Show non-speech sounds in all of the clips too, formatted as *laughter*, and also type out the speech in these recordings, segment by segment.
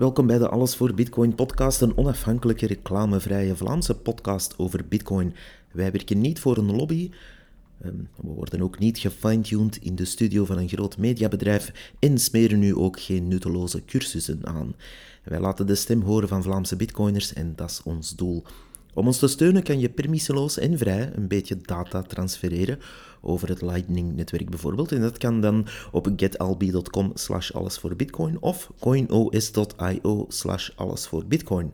Welkom bij de Alles voor Bitcoin podcast, een onafhankelijke reclamevrije Vlaamse podcast over Bitcoin. Wij werken niet voor een lobby. Ehm, we worden ook niet gefine-tuned in de studio van een groot mediabedrijf en smeren nu ook geen nutteloze cursussen aan. Wij laten de stem horen van Vlaamse bitcoiners en dat is ons doel. Om ons te steunen kan je permisseloos en vrij een beetje data transfereren over het Lightning-netwerk bijvoorbeeld. En dat kan dan op getalbi.com slash allesvoorbitcoin of coinos.io slash allesvoorbitcoin.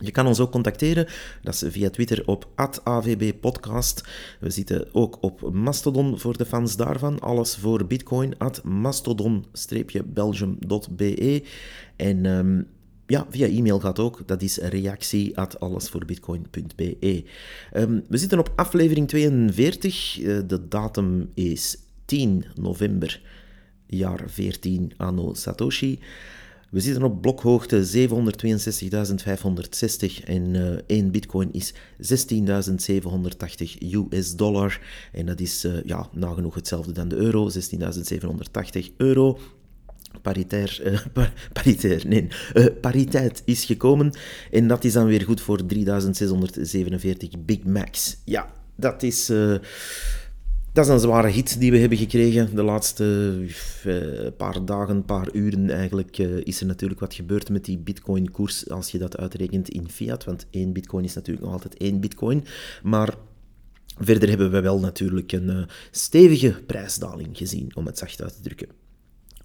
Je kan ons ook contacteren, dat is via Twitter op @avbpodcast. We zitten ook op Mastodon voor de fans daarvan, alles voor bitcoin, mastodon-belgium.be. En um, ja, via e-mail gaat ook. Dat is reactie at allesvoorbitcoin.be. Um, we zitten op aflevering 42. Uh, de datum is 10 november, jaar 14 anno Satoshi. We zitten op blokhoogte 762.560 en uh, 1 bitcoin is 16.780 US dollar. En dat is uh, ja, nagenoeg hetzelfde dan de euro, 16.780 euro uh, paritair, nee, uh, pariteit is gekomen. En dat is dan weer goed voor 3647 Big Macs. Ja, dat is, uh, dat is een zware hit die we hebben gekregen. De laatste paar dagen, paar uren eigenlijk, is er natuurlijk wat gebeurd met die bitcoin-koers. Als je dat uitrekent in fiat, want één bitcoin is natuurlijk nog altijd één bitcoin. Maar verder hebben we wel natuurlijk een stevige prijsdaling gezien, om het zacht uit te drukken.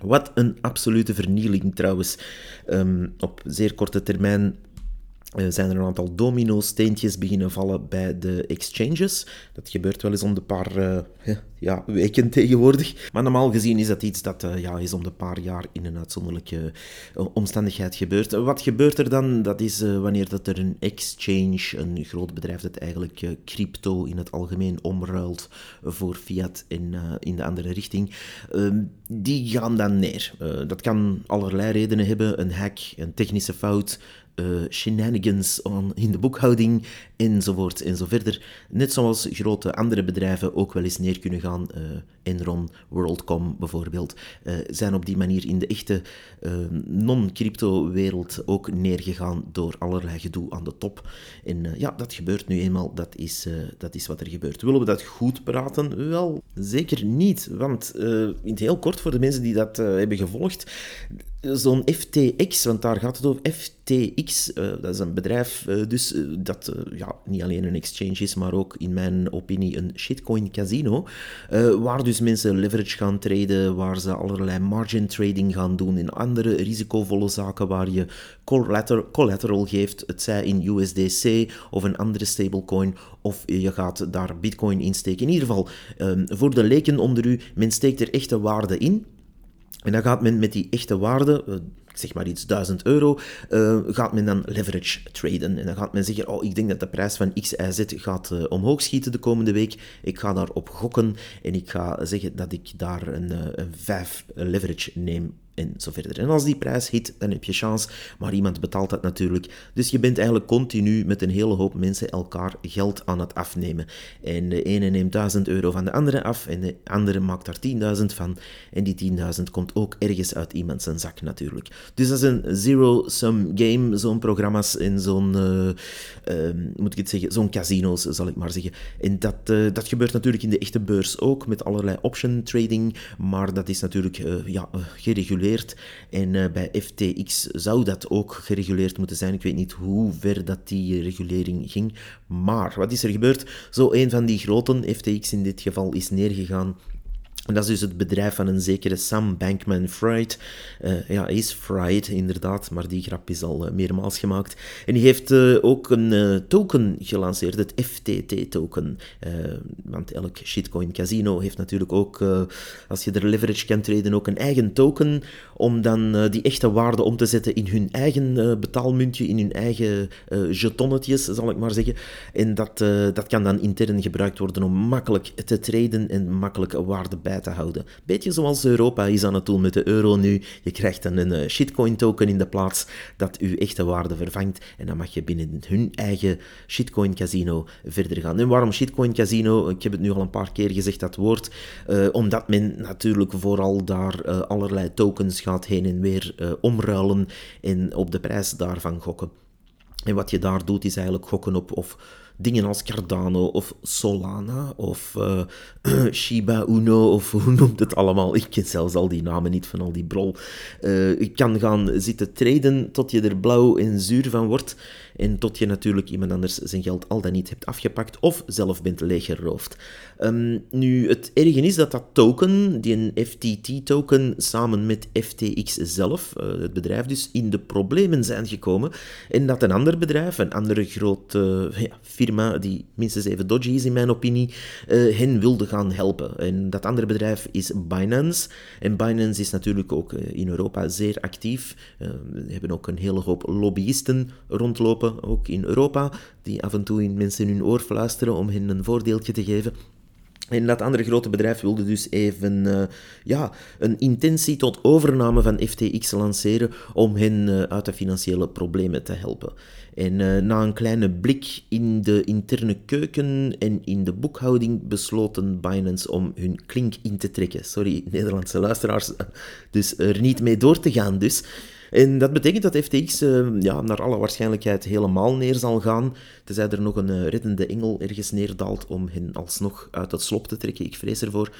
Wat een absolute vernieling trouwens. Um, op zeer korte termijn zijn er een aantal domino-steentjes beginnen vallen bij de exchanges. Dat gebeurt wel eens om de paar uh, ja, weken tegenwoordig. Maar normaal gezien is dat iets dat uh, ja, is om de paar jaar in een uitzonderlijke omstandigheid gebeurt. Wat gebeurt er dan? Dat is wanneer dat er een exchange, een groot bedrijf dat eigenlijk crypto in het algemeen omruilt voor fiat in, in de andere richting, ehm, die gaan dan neer. dat kan allerlei redenen hebben. Een hack, een technische fout, uh, shenanigans in de boekhouding enzovoort en zo verder. Net zoals grote andere bedrijven ook wel eens neer kunnen gaan. Uh, Enron, WorldCom bijvoorbeeld, uh, zijn op die manier in de echte non-crypto-wereld ook neergegaan door allerlei gedoe aan de top. En ja, dat gebeurt nu eenmaal. Dat is, dat is wat er gebeurt. Willen we dat goed praten? Wel, zeker niet. Want in het heel kort voor de mensen die dat hebben gevolgd, zo'n FTX, want daar gaat het over FTX, uh, dat is een bedrijf uh, dus, uh, dat ja, niet alleen een exchange is, maar ook in mijn opinie een shitcoin casino, waar dus mensen leverage gaan traden, waar ze allerlei margin trading gaan doen in andere risicovolle zaken waar je collateral, collateral geeft, het zij in USDC of een andere stablecoin, of je gaat daar bitcoin insteken. In ieder geval, um, voor de leken onder u, men steekt er echte waarde in, en dan gaat men met die echte waarde, eh, zeg maar iets 1000 euro, uh, gaat men dan leverage traden. En dan gaat men zeggen, oh, ik denk dat de prijs van X, Y, Z gaat uh, omhoog schieten de komende week. Ik ga daarop gokken en ik ga zeggen dat ik daar een, een 5 leverage neem en zo verder. En als die prijs hit, dan heb je chance, maar iemand betaalt dat natuurlijk. Dus je bent eigenlijk continu met een hele hoop mensen elkaar geld aan het afnemen. En de ene neemt 1000 euro van de andere af en de andere maakt daar 10.000 van. En die 10.000 komt ook ergens uit iemand zijn zak natuurlijk. Dus dat is een zero-sum game, zo'n programma's en zo'n, uh, uh, moet ik het zeggen, zo'n casino's zal ik maar zeggen. En dat, uh, dat gebeurt natuurlijk in de echte beurs ook, met allerlei option trading, maar dat is natuurlijk ja, gereguleerd en uh, bij FTX zou dat ook gereguleerd moeten zijn. Ik weet niet hoe ver dat die regulering ging. Maar wat is er gebeurd? Zo een van die groten, FTX in dit geval, is neergegaan en dat is dus het bedrijf van een zekere Sam Bankman-Fried. Uh, ja, is Fried, inderdaad, maar die grap is al uh, meermaals gemaakt. En die heeft uh, ook een token gelanceerd, het FTT-token. want elk shitcoin casino heeft natuurlijk ook, als je er leverage kan treden, ook een eigen token om dan die echte waarde om te zetten in hun eigen betaalmuntje, in hun eigen jetonnetjes, zal ik maar zeggen. En dat, dat kan dan intern gebruikt worden om makkelijk te traden en makkelijk waarde bij te houden. Beetje zoals Europa is aan het doen met de euro nu. Je krijgt dan een shitcoin token in de plaats dat uw echte waarde vervangt. En dan mag je binnen hun eigen shitcoin casino verder gaan. En waarom shitcoin casino? Ik heb het nu al een paar keer gezegd, dat woord. omdat men natuurlijk vooral daar allerlei tokens gaat heen en weer omruilen en op de prijs daarvan gokken. En wat je daar doet, is eigenlijk gokken op of dingen als Cardano of Solana of uh, *clears throat* Shiba Uno of *laughs* hoe noemt het allemaal. Ik ken zelfs al die namen niet van al die brol. Je kan gaan zitten traden tot je er blauw en zuur van wordt. En tot je natuurlijk iemand anders zijn geld al dan niet hebt afgepakt of zelf bent leeggeroofd. Um, nu, het erge is dat dat token, die FTT-token, samen met FTX zelf, uh, het bedrijf dus, in de problemen zijn gekomen. En dat een ander bedrijf, een andere grote ja, firma, die minstens even dodgy is in mijn opinie, uh, hen wilde gaan helpen. En dat andere bedrijf is Binance. En Binance is natuurlijk ook in Europa zeer actief. we hebben ook een hele hoop lobbyisten rondlopen ook in Europa, die af en toe in mensen hun oor fluisteren om hen een voordeeltje te geven. En dat andere grote bedrijf wilde dus even uh, ja, een intentie tot overname van FTX lanceren om hen uh, uit de financiële problemen te helpen. En uh, na een kleine blik in de interne keuken en in de boekhouding besloten Binance om hun klink in te trekken. Sorry, Nederlandse luisteraars. Dus er niet mee door te gaan dus. En dat betekent dat FTX uh, ja, naar alle waarschijnlijkheid helemaal neer zal gaan, tenzij er nog een uh, reddende engel ergens neerdaalt om hen alsnog uit het slop te trekken. Ik vrees ervoor.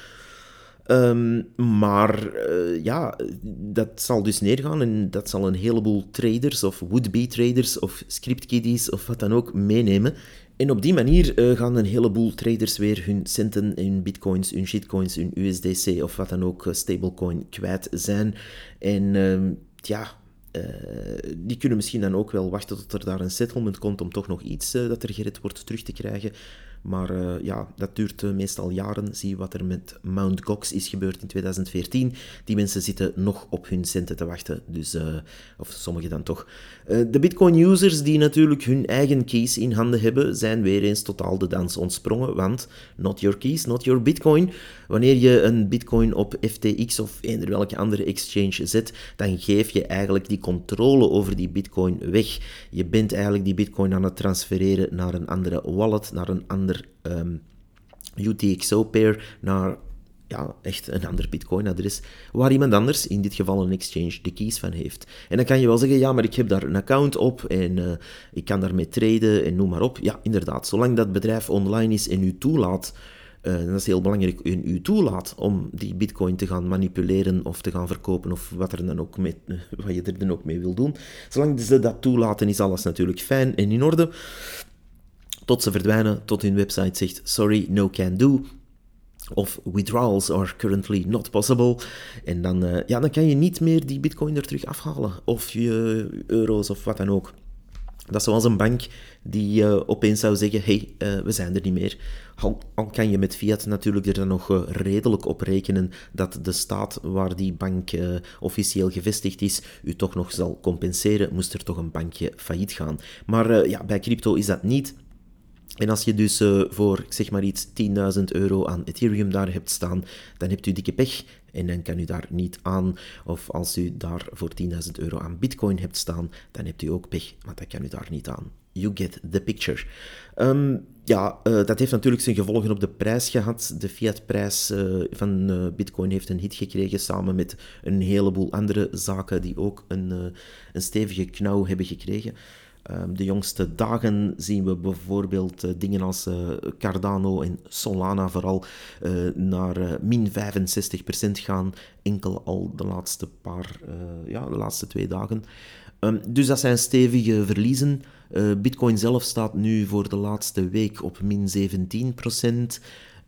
Um, maar uh, ja, dat zal dus neergaan en dat zal een heleboel traders of would-be traders of scriptkiddies of wat dan ook meenemen. En op die manier uh, gaan een heleboel traders weer hun centen, hun bitcoins, hun shitcoins, hun USDC of wat dan ook stablecoin kwijt zijn. En uh, ja, die kunnen misschien dan ook wel wachten tot er daar een settlement komt om toch nog iets dat er gered wordt terug te krijgen. Maar uh, ja, dat duurt meestal jaren. Zie wat er met Mount Gox is gebeurd in 2014. Die mensen zitten nog op hun centen te wachten. Dus, of sommigen dan toch. de Bitcoin-users die natuurlijk hun eigen keys in handen hebben, zijn weer eens totaal de dans ontsprongen. Want not your keys, not your Bitcoin. Wanneer je een Bitcoin op FTX of eender welke andere exchange zet, dan geef je eigenlijk die controle over die bitcoin weg. Je bent eigenlijk die bitcoin aan het transfereren naar een andere wallet, naar een um, UTXO-pair, naar ja, echt een ander bitcoin-adres, waar iemand anders, in dit geval een exchange, de keys van heeft. En dan kan je wel zeggen, ja, maar ik heb daar een account op en uh, ik kan daarmee traden en noem maar op. Ja, inderdaad, zolang dat bedrijf online is en u toelaat uh, dat is heel belangrijk, in u toelaat om die bitcoin te gaan manipuleren of te gaan verkopen of wat, er dan ook mee, *laughs* wat je er dan ook mee wil doen. Zolang ze dat toelaten is alles natuurlijk fijn en in orde. Tot ze verdwijnen, tot hun website zegt sorry, no can do. Of withdrawals are currently not possible. En dan, uh, ja, dan kan je niet meer die bitcoin er terug afhalen. Of je euro's of wat dan ook. Dat is zoals een bank die uh, opeens zou zeggen: hey, uh, we zijn er niet meer. Al, kan je met fiat natuurlijk er dan nog redelijk op rekenen dat de staat waar die bank officieel gevestigd is, u toch nog zal compenseren, moest er toch een bankje failliet gaan. Maar ja, bij crypto is dat niet. En als je dus uh, voor, zeg maar iets, 10.000 euro aan Ethereum daar hebt staan, dan hebt u dikke pech en dan kan u daar niet aan. Of als u daar voor 10.000 euro aan Bitcoin hebt staan, dan hebt u ook pech, maar dan kan u daar niet aan. You get the picture. Um, ja, uh, dat heeft natuurlijk zijn gevolgen op de prijs gehad. De fiatprijs uh, van Bitcoin heeft een hit gekregen samen met een heleboel andere zaken die ook een, een stevige knauw hebben gekregen. Um, de jongste dagen zien we bijvoorbeeld uh, dingen als uh, Cardano en Solana vooral uh, naar min 65% gaan, enkel al de laatste paar, ja, de laatste twee dagen. Um, dus dat zijn stevige verliezen. Bitcoin zelf staat nu voor de laatste week op min 17%.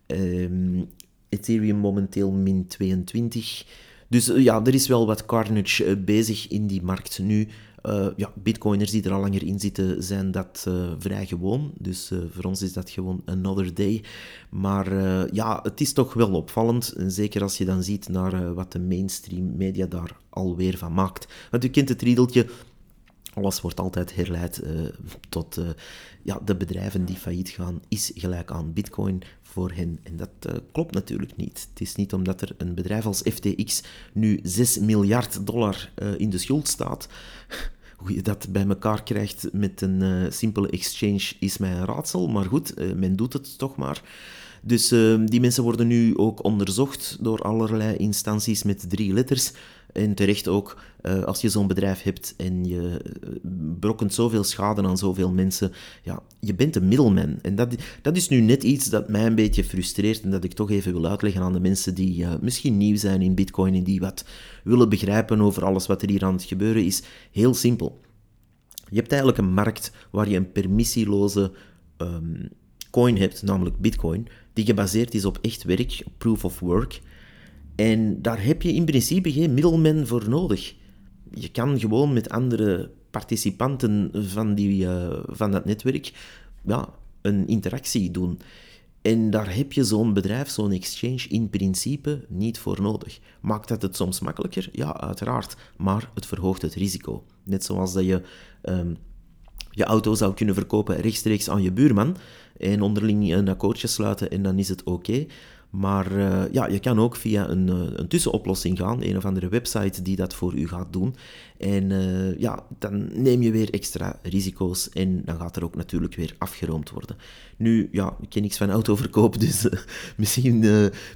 Um, ehm, Ethereum momenteel min 22%. Dus ja, er is wel wat carnage bezig in die markt nu. Uh, ja, bitcoiners die er al langer in zitten, zijn dat uh, vrij gewoon. Dus uh, voor ons is dat gewoon another day. Maar ja, het is toch wel opvallend. En zeker als je dan ziet naar wat de mainstream media daar alweer van maakt. Want u kent het riedeltje alles wordt altijd herleid tot ja, de bedrijven die failliet gaan, is gelijk aan bitcoin voor hen. En dat klopt natuurlijk niet. Het is niet omdat er een bedrijf als FTX nu 6 miljard dollar in de schuld staat. Hoe je dat bij elkaar krijgt met een simpele exchange is mij een raadsel. Maar goed, men doet het toch maar. Dus die mensen worden nu ook onderzocht door allerlei instanties met drie letters. En terecht ook, uh, als je zo'n bedrijf hebt en je eh, brokkent zoveel schade aan zoveel mensen, ja, je bent een middelman. En dat, dat is nu net iets dat mij een beetje frustreert en dat ik toch even wil uitleggen aan de mensen die uh, misschien nieuw zijn in bitcoin en die wat willen begrijpen over alles wat er hier aan het gebeuren is. Heel simpel. Je hebt eigenlijk een markt waar je een permissieloze um, coin hebt, namelijk bitcoin, die gebaseerd is op echt werk, proof of work. En daar heb je in principe geen middelman voor nodig. Je kan gewoon met andere participanten van, die, uh, van dat netwerk ja, een interactie doen. En daar heb je zo'n bedrijf, zo'n exchange, in principe niet voor nodig. Maakt dat het soms makkelijker? Ja, uiteraard. Maar het verhoogt het risico. Net zoals dat je um, je auto zou kunnen verkopen rechtstreeks aan je buurman en onderling een akkoordje sluiten en dan is het oké. Maar uh, ja, je kan ook via een, uh, een, tussenoplossing gaan, een of andere website die dat voor u gaat doen. En uh, ja, dan neem je weer extra risico's en dan gaat er ook natuurlijk weer afgeroomd worden. Nu, ja, ik ken niks van autoverkoop, *laughs* dus misschien,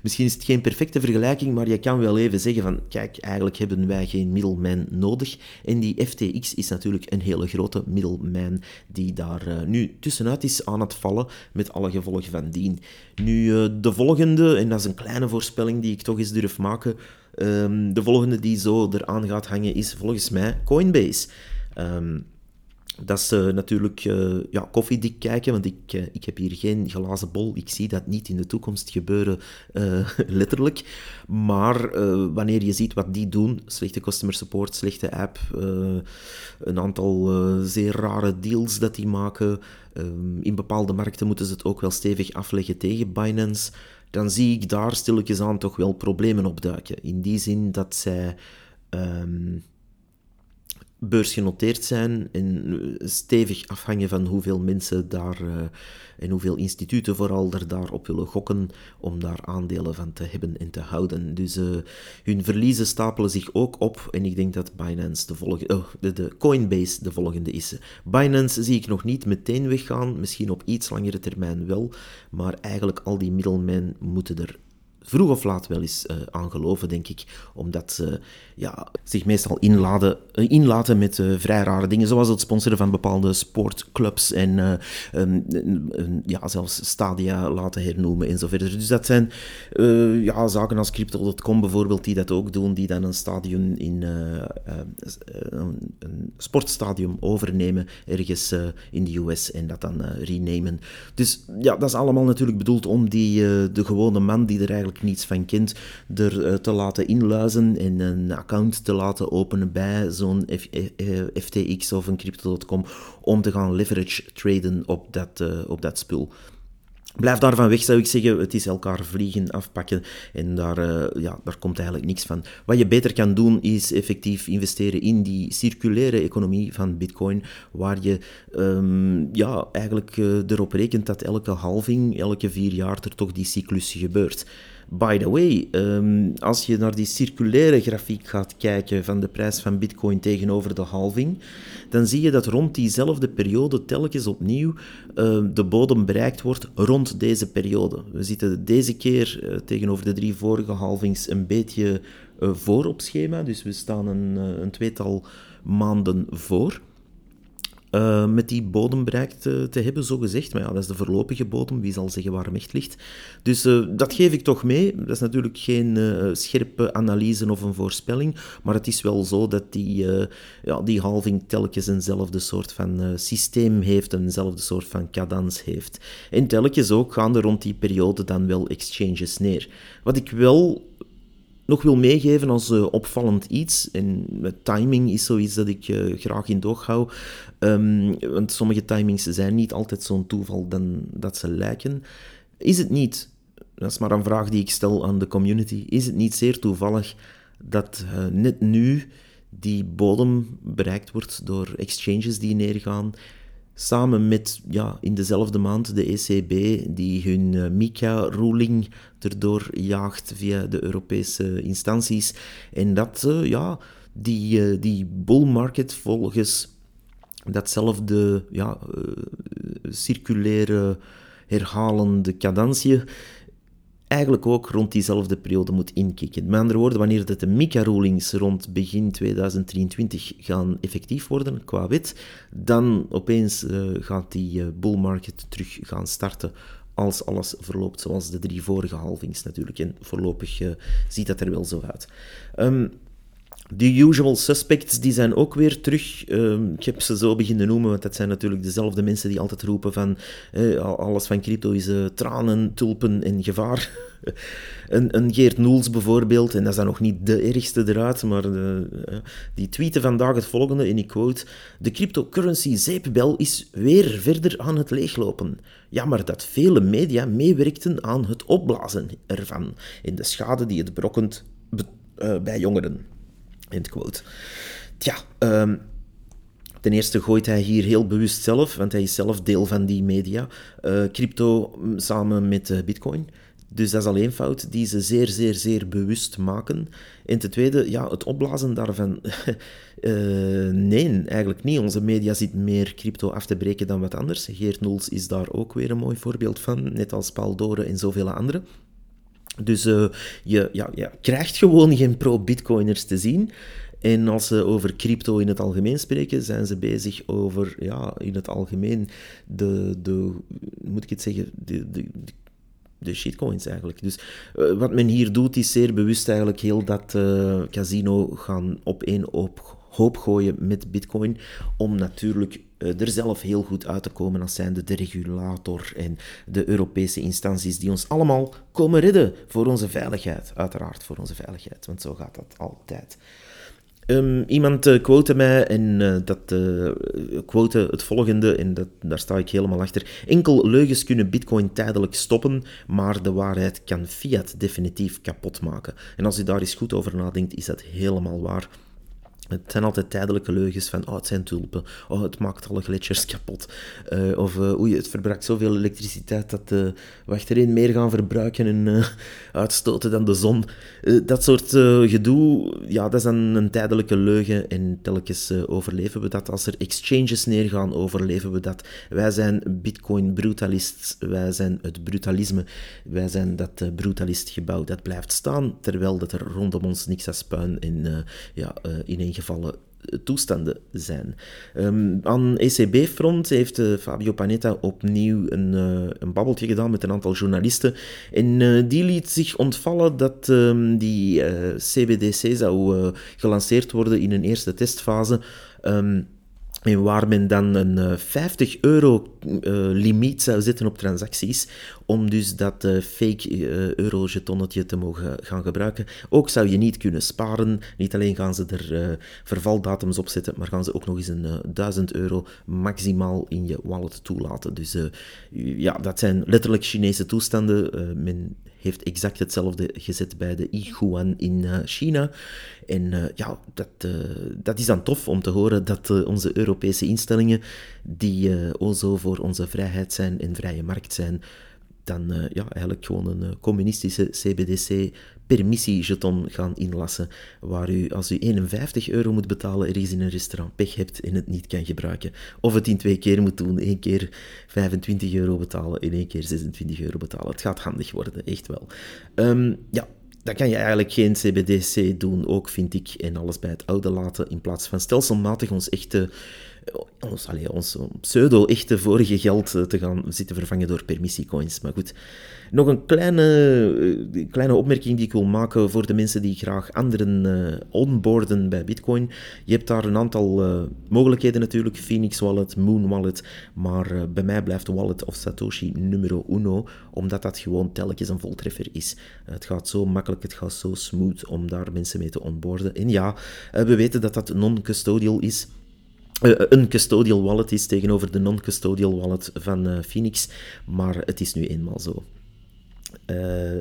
misschien is het geen perfecte vergelijking, maar je kan wel even zeggen van, kijk, eigenlijk hebben wij geen middelman nodig. En die FTX is natuurlijk een hele grote middelman die daar nu tussenuit is aan het vallen, met alle gevolgen van dien. Nu, de volgende en dat is een kleine voorspelling die ik toch eens durf maken. Um, de volgende die zo eraan gaat hangen is volgens mij Coinbase. Um, dat is natuurlijk uh, ja, koffiedik kijken, want ik, uh, ik heb hier geen glazen bol. Ik zie dat niet in de toekomst gebeuren, *laughs* letterlijk. Maar wanneer je ziet wat die doen, slechte customer support, slechte app, een aantal zeer rare deals dat die maken, um, in bepaalde markten moeten ze het ook wel stevig afleggen tegen Binance dan zie ik daar stilletjes aan toch wel problemen opduiken. In die zin dat zij um, beursgenoteerd zijn en stevig afhangen van hoeveel mensen daar uh, en hoeveel instituten vooral er daarop willen gokken om daar aandelen van te hebben en te houden. Dus uh, hun verliezen stapelen zich ook op en ik denk dat Binance de volgende, oh, de, de, Coinbase de volgende is. Binance zie ik nog niet meteen weggaan, misschien op iets langere termijn wel, maar eigenlijk al die middelmen moeten er vroeg of laat wel eens uh, aan geloven, denk ik. Omdat ze ja, zich meestal inladen, uh, inlaten met uh, vrij rare dingen, zoals het sponsoren van bepaalde sportclubs en um, ja, zelfs stadia laten hernoemen en zo verder. Dus dat zijn ja, zaken als Crypto.com bijvoorbeeld, die dat ook doen, die dan een stadion in een, sportstadium overnemen ergens in de US en dat dan renamen. Dus ja, dat is allemaal natuurlijk bedoeld om die, de gewone man die er eigenlijk niets van kent, er uh, te laten inluizen en een account te laten openen bij zo'n FTX of een crypto.com om te gaan leverage traden op dat, uh, op dat spul. Blijf daarvan weg, zou ik zeggen. Het is elkaar vliegen, afpakken en daar, uh, ja, daar komt eigenlijk niks van. Wat je beter kan doen, is effectief investeren in die circulaire economie van Bitcoin, waar je um, ja, eigenlijk erop rekent dat elke halving, elke vier jaar er toch die cyclus gebeurt. By the way, um, als je naar die circulaire grafiek gaat kijken van de prijs van Bitcoin tegenover de halving, dan zie je dat rond diezelfde periode telkens opnieuw uh, de bodem bereikt wordt rond deze periode. We zitten deze keer uh, tegenover de drie vorige halvings een beetje uh, voor op schema, dus we staan een, een tweetal maanden voor. Uh, met die bodem bereikt uh, te hebben, zo gezegd. Maar ja, dat is de voorlopige bodem, wie zal zeggen waar hem echt ligt. Dus uh, dat geef ik toch mee. Dat is natuurlijk geen scherpe analyse of een voorspelling, maar het is wel zo dat die, ja, die halving telkens eenzelfde soort van systeem heeft, eenzelfde soort van cadans heeft. En telkens ook gaan er rond die periode dan wel exchanges neer. Wat ik wel nog wil meegeven als uh, opvallend iets, en timing is zoiets dat ik uh, graag in doog hou, um, want sommige timings zijn niet altijd zo'n toeval dan dat ze lijken, is het niet, dat is maar een vraag die ik stel aan de community, is het niet zeer toevallig dat uh, net nu die bodem bereikt wordt door exchanges die neergaan. Samen met ja, in dezelfde maand de ECB, die hun uh, MICA-ruling erdoor jaagt via de Europese instanties. En dat, uh, ja, die, uh, die bull market volgens datzelfde ja, circulaire herhalende cadentie eigenlijk ook rond diezelfde periode moet inkikken. Met andere woorden, wanneer de MICA-rulings rond begin 2023 gaan effectief worden qua wet, dan opeens uh, gaat die uh, bull market terug gaan starten als alles verloopt zoals de drie vorige halvings natuurlijk. En voorlopig uh, ziet dat er wel zo uit. Um, de usual suspects die zijn ook weer terug. Ehm, ik heb ze zo beginnen noemen, want dat zijn natuurlijk dezelfde mensen die altijd roepen van eh, alles van crypto is uh, tranen, tulpen en gevaar. *laughs* een, een, Geert Noels bijvoorbeeld, en dat is dan nog niet de ergste eruit, maar uh, die tweette vandaag het volgende, en ik quote, de cryptocurrency zeepbel is weer verder aan het leeglopen. Jammer dat vele media meewerkten aan het opblazen ervan en de schade die het brokkent bij jongeren. End quote. Tja, um, ten eerste gooit hij hier heel bewust zelf, want hij is zelf deel van die media, uh, crypto mm, samen met uh, bitcoin. Dus dat is alleen fout die ze zeer, zeer, zeer bewust maken. En ten tweede, ja, het opblazen daarvan. uh, *laughs* nee, eigenlijk niet. Onze media zit meer crypto af te breken dan wat anders. Geert Noels is daar ook weer een mooi voorbeeld van, net als Paul Doren en zoveel anderen. Dus uh, je, ja, krijgt gewoon geen pro-bitcoiners te zien. En als ze over crypto in het algemeen spreken, zijn ze bezig over, ja, in het algemeen, de, de moet ik het zeggen, de, de, de shitcoins eigenlijk. Dus uh, wat men hier doet, is zeer bewust eigenlijk heel dat uh, casino gaan op één hoop, hoop gooien met bitcoin, om natuurlijk uh, er zelf heel goed uit te komen als zijnde de regulator en de Europese instanties die ons allemaal komen redden voor onze veiligheid. Uiteraard voor onze veiligheid, want zo gaat dat altijd. Um, iemand uh, quote mij en uh, dat uh, quote het volgende, en dat, daar sta ik helemaal achter. Enkel leugens kunnen Bitcoin tijdelijk stoppen, maar de waarheid kan fiat definitief kapot maken. En als u daar eens goed over nadenkt, is dat helemaal waar. Het zijn altijd tijdelijke leugens van, oh, het zijn tulpen, oh, het maakt alle gletsjers kapot. Uh, of, uh, oei, het verbruikt zoveel elektriciteit dat uh, we achterin meer gaan verbruiken en uitstoten dan de zon. dat soort gedoe, ja, dat is dan een tijdelijke leugen en telkens overleven we dat. Als er exchanges neergaan, overleven we dat. Wij zijn bitcoin-brutalists, wij zijn het brutalisme, wij zijn dat brutalistgebouw dat blijft staan, terwijl dat er rondom ons niks als puin en ja, ineen gevallen eh, toestanden zijn. Um, aan ECB-front heeft uh, Fabio Panetta opnieuw een, uh, een babbeltje gedaan met een aantal journalisten. En die liet zich ontvallen dat um, die CBDC zou gelanceerd worden in een eerste testfase. Um, en waar men dan een 50 eh, euro uh, limiet zou zetten op transacties, om dus dat uh, fake euro-jetonnetje te mogen gaan gebruiken. Ook zou je niet kunnen sparen. Niet alleen gaan ze er vervaldatums op zetten, maar gaan ze ook nog eens een 1000 euro maximaal in je wallet toelaten. Dus ja, dat zijn letterlijk Chinese toestanden. men heeft exact hetzelfde gezet bij de Yuan in uh, China. En uh, ja, dat, uh, dat is dan tof om te horen dat onze Europese instellingen, die o zo voor onze vrijheid zijn en vrije markt zijn, dan ja, eigenlijk gewoon een communistische CBDC permissiejeton gaan inlassen, waar u als u 51 euro moet betalen ergens in een restaurant pech hebt en het niet kan gebruiken. Of het in twee keer moet doen, één keer 25 euro betalen en één keer 26 euro betalen. Het gaat handig worden, echt wel. Um, ja, dan kan je eigenlijk geen CBDC doen, ook vind ik, en alles bij het oude laten, in plaats van stelselmatig ons echte ons, allez, ons pseudo-echte vorige geld te gaan zitten vervangen door permissiecoins. Maar goed, nog een kleine, eh, kleine opmerking die ik wil maken voor de mensen die graag anderen onboarden bij Bitcoin. Je hebt daar een aantal mogelijkheden natuurlijk, Phoenix Wallet, Moon Wallet, maar bij mij blijft Wallet of Satoshi numero uno, omdat dat gewoon telkens een voltreffer is. het gaat zo makkelijk, het gaat zo smooth om daar mensen mee te onboarden. En ja, we weten dat dat non-custodial is. Uh, een custodial wallet is tegenover de non-custodial wallet van uh, Phoenix, maar het is nu eenmaal zo.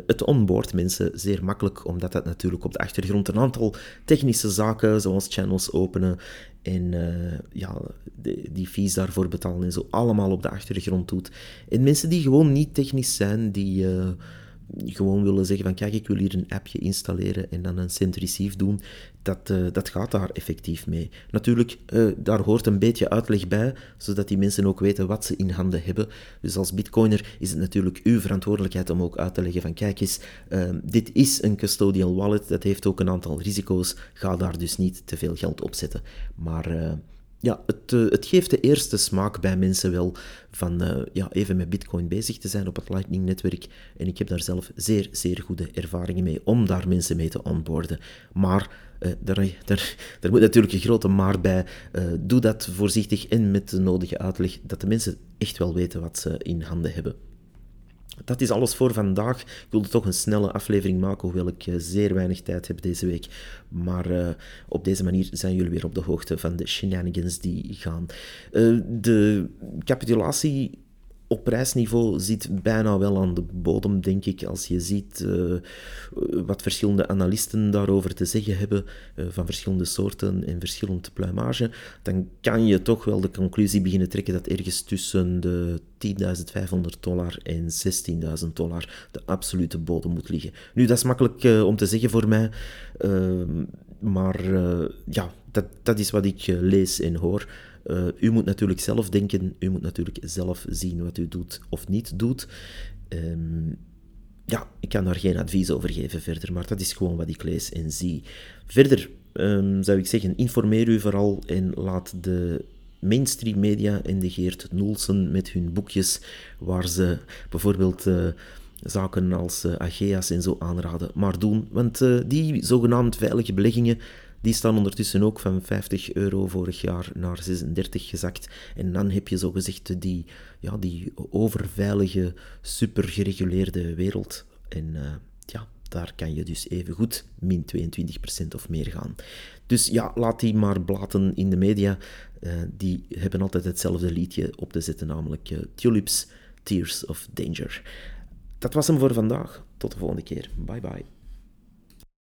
het onboard mensen zeer makkelijk, omdat dat natuurlijk op de achtergrond een aantal technische zaken, zoals channels openen en ja, die fees daarvoor betalen en zo, allemaal op de achtergrond doet. En mensen die gewoon niet technisch zijn, die gewoon willen zeggen van kijk, ik wil hier een appje installeren en dan een send receive doen, dat, uh, dat gaat daar effectief mee. Natuurlijk, uh, daar hoort een beetje uitleg bij, zodat die mensen ook weten wat ze in handen hebben. Dus als bitcoiner is het natuurlijk uw verantwoordelijkheid om ook uit te leggen van kijk eens, uh, dit is een custodial wallet, dat heeft ook een aantal risico's, ga daar dus niet te veel geld op zetten. Maar ja, het, uh, het, geeft de eerste smaak bij mensen wel van uh, ja, even met Bitcoin bezig te zijn op het Lightning-netwerk. En ik heb daar zelf zeer, zeer goede ervaringen mee om daar mensen mee te onboarden. Maar uh, daar, daar, daar, moet natuurlijk een grote maar bij. doe dat voorzichtig en met de nodige uitleg, dat de mensen echt wel weten wat ze in handen hebben. Dat is alles voor vandaag. Ik wilde toch een snelle aflevering maken, hoewel ik eh, zeer weinig tijd heb deze week. Maar uh, op deze manier zijn jullie weer op de hoogte van de shenanigans die gaan. Uh, de capitulatie op prijsniveau zit bijna wel aan de bodem, denk ik. Als je ziet uh, wat verschillende analisten daarover te zeggen hebben, uh, van verschillende soorten en verschillende pluimage, dan kan je toch wel de conclusie beginnen trekken dat ergens tussen de 10.500 dollar en 16.000 dollar de absolute bodem moet liggen. Nu, dat is makkelijk uh, om te zeggen voor mij, ehm, maar ja, dat, dat is wat ik lees en hoor. Uh, u moet natuurlijk zelf denken, u moet natuurlijk zelf zien wat u doet of niet doet. Um, ja, ik kan daar geen advies over geven verder, maar dat is gewoon wat ik lees en zie. Verder um, zou ik zeggen, informeer u vooral en laat de mainstream media en de Geert Noelsen met hun boekjes, waar ze bijvoorbeeld... Uh, zaken als uh, Ageas en zo aanraden, maar doen. Want die zogenaamd veilige beleggingen, die staan ondertussen ook van 50 euro vorig jaar naar 36 gezakt. En dan heb je zogezegd die, ja, die overveilige, super gereguleerde wereld. En uh, ja, daar kan je dus even goed min 22% of meer gaan. Dus ja, laat die maar blaten in de media. Uh, die hebben altijd hetzelfde liedje op te zetten, namelijk uh, Tulips, Tears of Danger. Dat was hem voor vandaag. Tot de volgende keer. Bye bye.